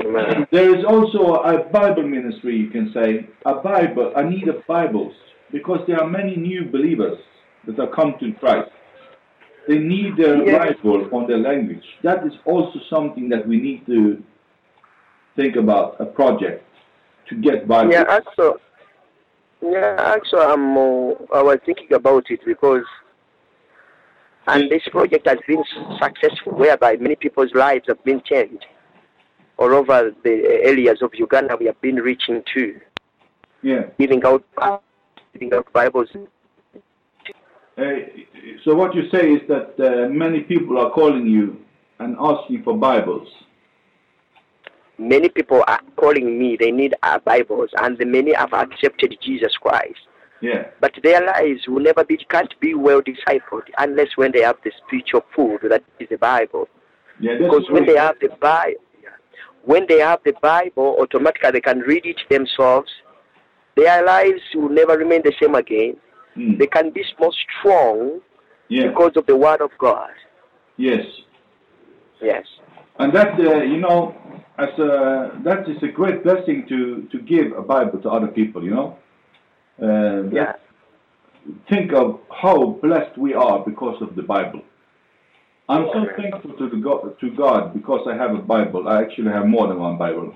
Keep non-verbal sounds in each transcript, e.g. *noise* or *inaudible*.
Amen. There is also a Bible ministry, you can say, a Bible, a need of Bibles, because there are many new believers that have come to Christ. They need their Yes. Bible on their language. That is also something that we need to think about, a project to get Bible. Yeah, actually, yeah, actually, I'm. Uh, I was thinking about it because, and this project has been successful, whereby many people's lives have been changed all over the areas of Uganda. We have been reaching to, yeah. giving out, giving out Bibles. Uh, so what you say is that uh, many people are calling you and asking for Bibles. Many people are calling me. They need our Bibles, and the many have accepted Jesus Christ. Yeah. But their lives will never be can't be well discipled unless when they have the spiritual food that is the Bible. Yeah. Because when they have the Bible, when they have the Bible, automatically they can read it themselves. Their lives will never remain the same again. Mm. They can be more strong Yeah. because of the Word of God. Yes. Yes. And that, uh, you know, as a, that is a great blessing to, to give a Bible to other people, you know. Uh, Yeah. Think of how blessed we are because of the Bible. I'm so thankful to, the God, to God because I have a Bible. I actually have more than one Bible.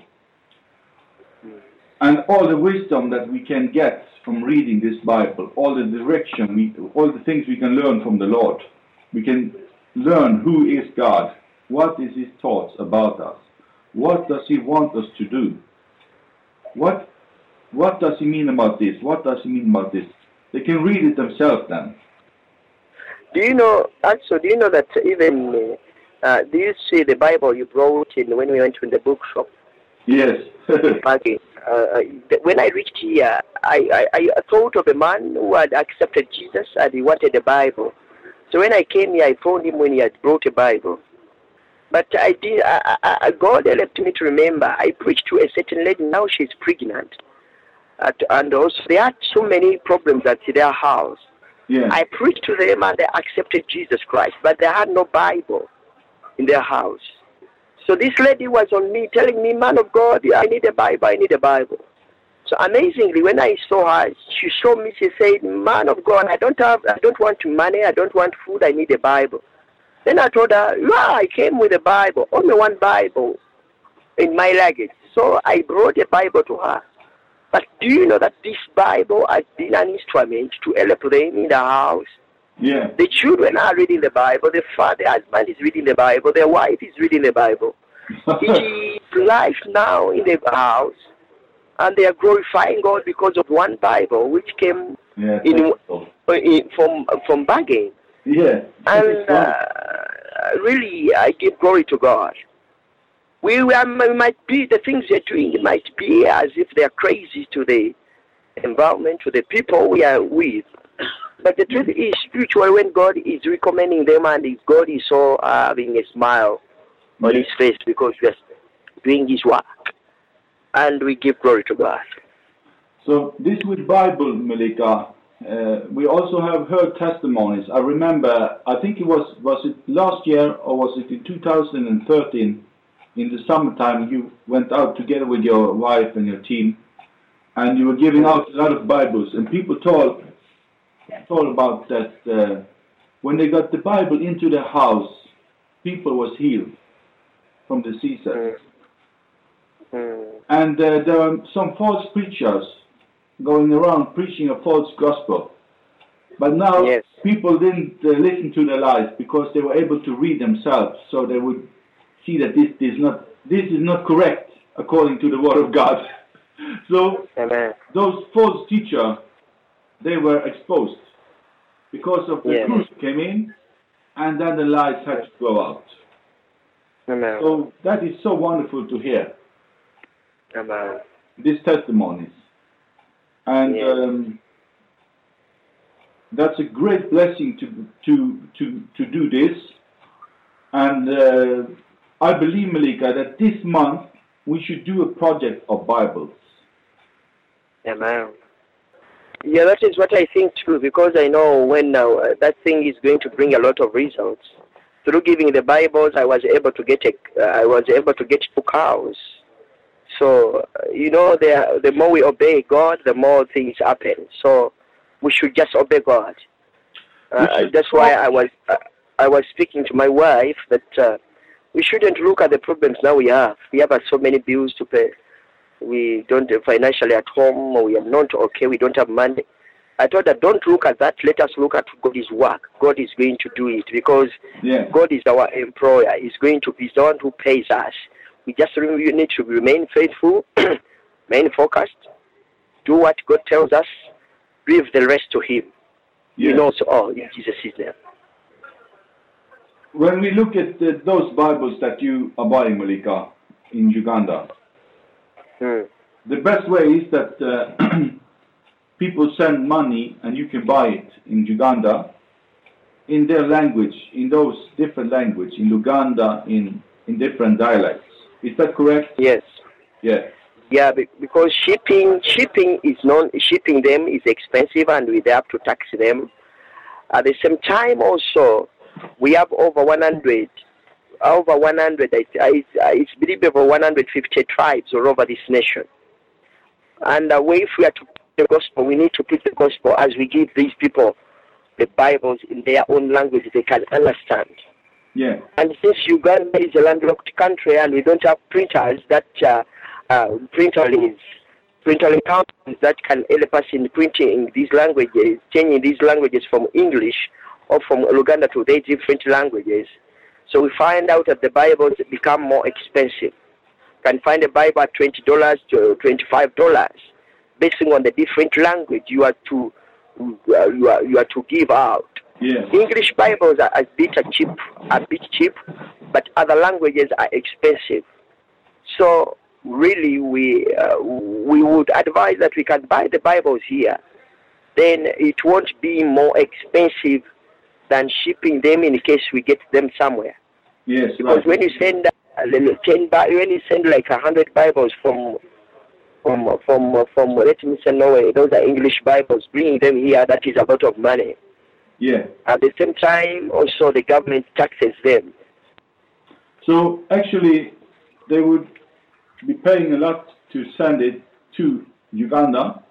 And all the wisdom that we can get from reading this Bible, all the direction, we, all the things we can learn from the Lord. We can learn who is God, what is His thoughts about us, what does He want us to do, what what does He mean about this, what does He mean about this. They can read it themselves then. Do you know, also, do you know that even, uh, uh, do you see the Bible you brought in when we went to the bookshop? Yes. *laughs* parking. Uh, when I reached here, I, I, I thought of a man who had accepted Jesus and he wanted a Bible. So when I came here, I found him when he had brought a Bible. But I did. I, I, I- God helped me to remember. I preached to a certain lady. Now she's pregnant, At, and also they had so many problems at their house. Yeah. I preached to them and they accepted Jesus Christ, but they had no Bible in their house. So this lady was on me telling me, man of God, I need a Bible, I need a Bible. So amazingly, when I saw her, she saw me, she said, man of God, I don't have, I don't want money, I don't want food, I need a Bible. Then I told her, yeah, I came with a Bible, only one Bible in my luggage. So I brought a Bible to her. But do you know that this Bible has been an instrument to help them in the house? yeah. The children are reading the Bible. The father, husband is reading the Bible. Their wife is reading the Bible. *laughs* It is life now in the house, and they are glorifying God because of one Bible which came yeah. in- uh, in, from from Bergen. Yeah. And uh, really, I give glory to God. We, we, might be the things they're doing. Might be as if they are crazy to the environment, to the people we are with. But the truth is, spiritually, when God is recommending them, and if God is so uh, having a smile on His face because we are doing His work, and we give glory to God. So this with Bible, Melika, uh, we also have heard testimonies. I remember, I think it was was it last year or was it in 2013? In the summertime, you went out together with your wife and your team, and you were giving out a lot of Bibles. And people told told about that uh, when they got the Bible into their house, people was healed from diseases. Mm. And uh, there are some false preachers going around preaching a false gospel. But now Yes. people didn't uh, listen to their lies because they were able to read themselves, so they would see that this is not this is not correct according to the word of God. *laughs* so Amen. those false teachers they were exposed because of the Yes. truth came in, and then the lies had to go out. Amen. So that is so wonderful to hear. Amen. these testimonies. And Yeah. um, that's a great blessing to to to to do this. And uh, I believe, Malika, that this month we should do a project of Bibles. Amen. Yeah, that is what I think too, because I know when uh, that thing is going to bring a lot of results. Through giving the Bibles, I was able to get a, uh, I was able to get two cows So uh, you know, the the more we obey God, the more things happen. So we should just obey God. Uh, that's why I was uh, I was speaking to my wife that uh, we shouldn't look at the problems now we have. We have uh, so many bills to pay. We don't uh, financially at home. We are not okay. We don't have money. I told her, don't look at that. Let us look at God's work. God is going to do it because Yeah. God is our employer. He's going to be the one who pays us. We just really need to remain faithful, *clears throat* remain focused, do what God tells us, leave the rest to Him. He Yeah. knows all in Jesus' name. When we look at the, those Bibles that you are buying, Malika, in Uganda, Hmm. the best way is that uh, *clears throat* people send money and you can buy it in Uganda in their language, in those different language, in Uganda, in, in different dialects. Is that correct? Yes. Yeah. Yeah, because shipping shipping is non shipping them is expensive and we have to tax them. At the same time, also we have over 100, over 100. It's, believed over 150 tribes all over this nation. And uh, if we are to preach the gospel, we need to preach the gospel as we give these people the Bibles in their own language they can understand. Yeah. And since Uganda is a landlocked country and we don't have printers that uh, uh, printerless, printerless companies that can help us in printing these languages, changing these languages from English or from Luganda to their different languages. So we find out that the Bibles become more expensive. You Can find a Bible at twenty dollars to twenty-five dollars, based on the different language you are to uh, you are you are to give out. Yeah. English Bibles are a bit cheap, a bit cheap, but other languages are expensive. So really, we uh, we would advise that we can buy the Bibles here. Then it won't be more expensive than shipping them in case we get them somewhere. Yes. Because Right. when you send uh, ten, when you send like a hundred Bibles from from from from let me say Norway, those are English Bibles. Bringing them here, that is a lot of money. Yeah. At the same time, also the government taxes them. So actually, they would be paying a lot to send it to Uganda.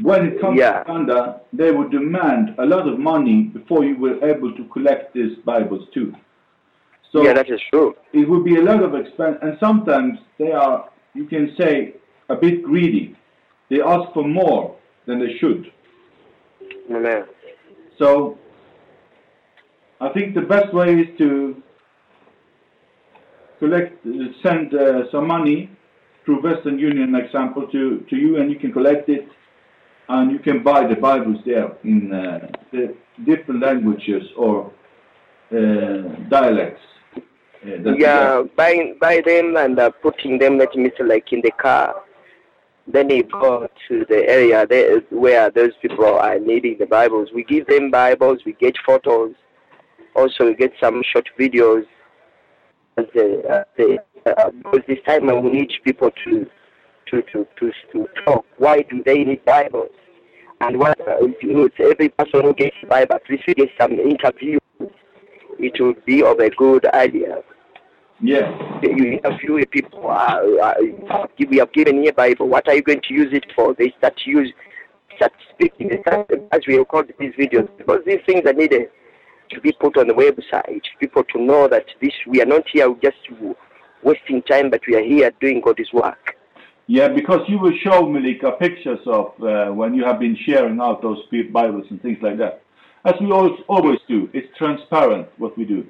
When it comes Yeah. to Uganda, they would demand a lot of money before you were able to collect these Bibles too. So yeah, that is true. it would be a lot of expense, and sometimes they are, you can say, a bit greedy. They ask for more than they should. Amen. So I think the best way is to collect, uh, send uh, some money through Western Union, example, to, to you, and you can collect it, and you can buy the Bibles there in uh, the different languages or uh, dialects. uh, Yeah, buying buy them and uh, putting them, let me say, like in the car. Then they go to the area there where those people are needing the Bibles. We give them Bibles. We get photos. Also, we get some short videos. And the, uh, the, uh, because this time we need people to to, to, to, to talk. Why do they need Bibles? And what uh, you know, every person who gets Bible, at least we get some interviews. It would be of a good idea Yeah, you interview people. Uh, uh, we have given you a Bible. What are you going to use it for? They start to use, start speaking, start, as we record these videos, because these things are needed to be put on the website. People to know that this we are not here just wasting time, but we are here doing God's work. Yeah, because you will show Malika pictures of uh, when you have been sharing out those Bibles and things like that. As we always, always do, it's transparent what we do.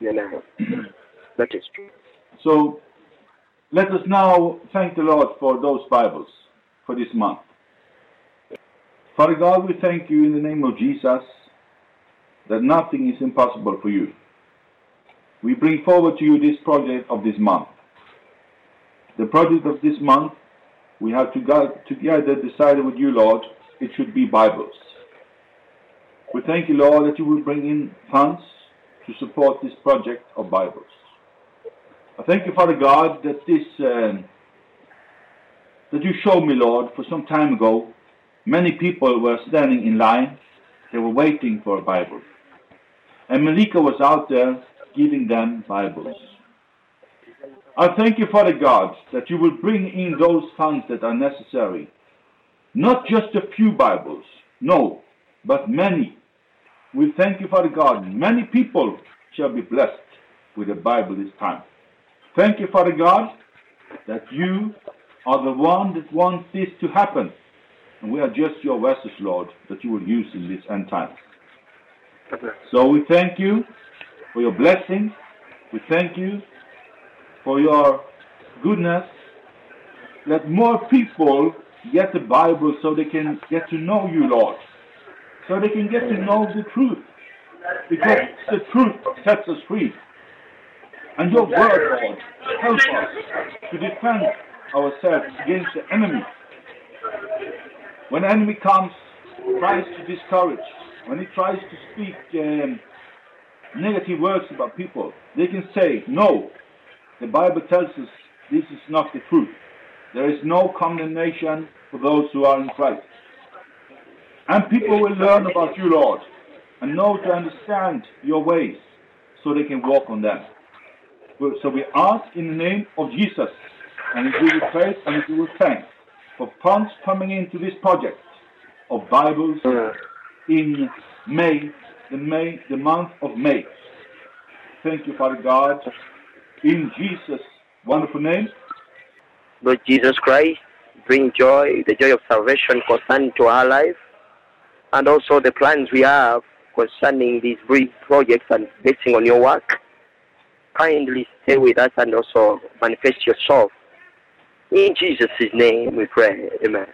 Yeah, know, *clears throat* that is true. So let us now thank the Lord for those Bibles for this month. Father God, we thank you in the name of Jesus that nothing is impossible for you. We bring forward to you this project of this month. The project of this month, we have together decided with you, Lord, it should be Bibles. We thank you, Lord, that you will bring in funds to support this project of Bibles. I thank you, Father God, that this um, that you showed me, Lord, for some time ago. Many people were standing in line; they were waiting for a Bible, and Malika was out there giving them Bibles. I thank you, Father God, that you will bring in those funds that are necessary. Not just a few Bibles, no, but many. We thank you, Father God. Many people shall be blessed with the Bible this time. Thank you, Father God, that you are the one that wants this to happen. And we are just your vessels, Lord, that you will use in this end time. So we thank you for your blessings. We thank you for your goodness. Let more people get the Bible so they can get to know you, Lord. So they can get to know the truth. Because the truth sets us free. And your word, Lord, help us to defend ourselves against the enemy. When the enemy comes, tries to discourage, when he tries to speak um, negative words about people, they can say, no, the Bible tells us this is not the truth. There is no condemnation for those who are in Christ. And people will learn about you, Lord, and know to understand your ways so they can walk on them. So we ask in the name of Jesus, and we you praise and we you thanks for funds coming into this project of Bibles in May, the May, the month of May. Thank you, Father God, in Jesus' wonderful name. Lord Jesus Christ, bring joy, the joy of salvation concerning to our life, and also the plans we have concerning these brief projects and basing on your work. Kindly stay with us and also manifest yourself. In Jesus' name we pray. Amen.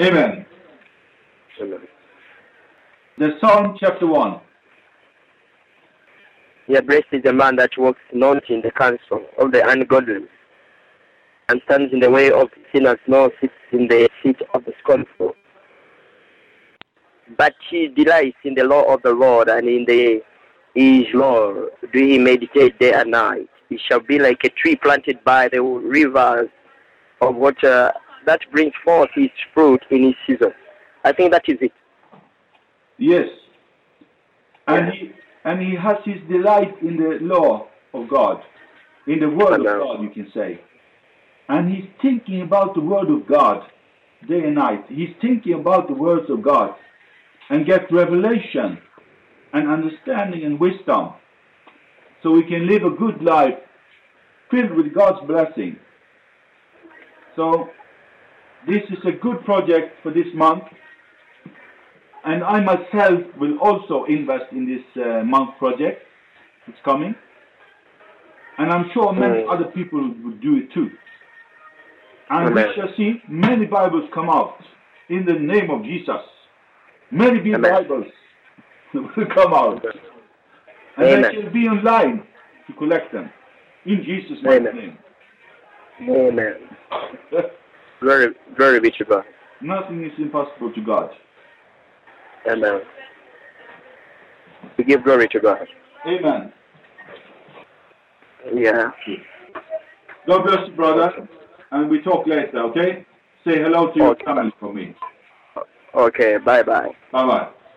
Amen. Amen. The Psalm chapter 1. Yeah, blessed is the man that walks not in the counsel of the ungodly, and stands in the way of sinners, nor sits in the seat of the scornful. But he delights in the law of the Lord, and in the his law do he meditate day and night. He shall be like a tree planted by the rivers of water that brings forth its fruit in its season. I think that is it. Yes. And he and he has his delight in the law of God, in the word of God, you can say. And he's thinking about the word of God day and night. He's thinking about the words of God and get revelation and understanding and wisdom so we can live a good life filled with God's blessing. So this is a good project for this month and I myself will also invest in this uh, month project. It's coming. And I'm sure many Mm. other people will do it too. And we shall see many Bibles come out in the name of Jesus. Many big Bibles *laughs* will come out. And Amen. they shall be online to collect them. In Jesus' mighty Amen. Amen. Very, very be to God. Nothing is impossible to God. Amen. We give glory to God. Amen. Yeah. God bless you, brother. And we talk later, okay? Say hello to your family for me. Okay. Bye bye. Bye bye.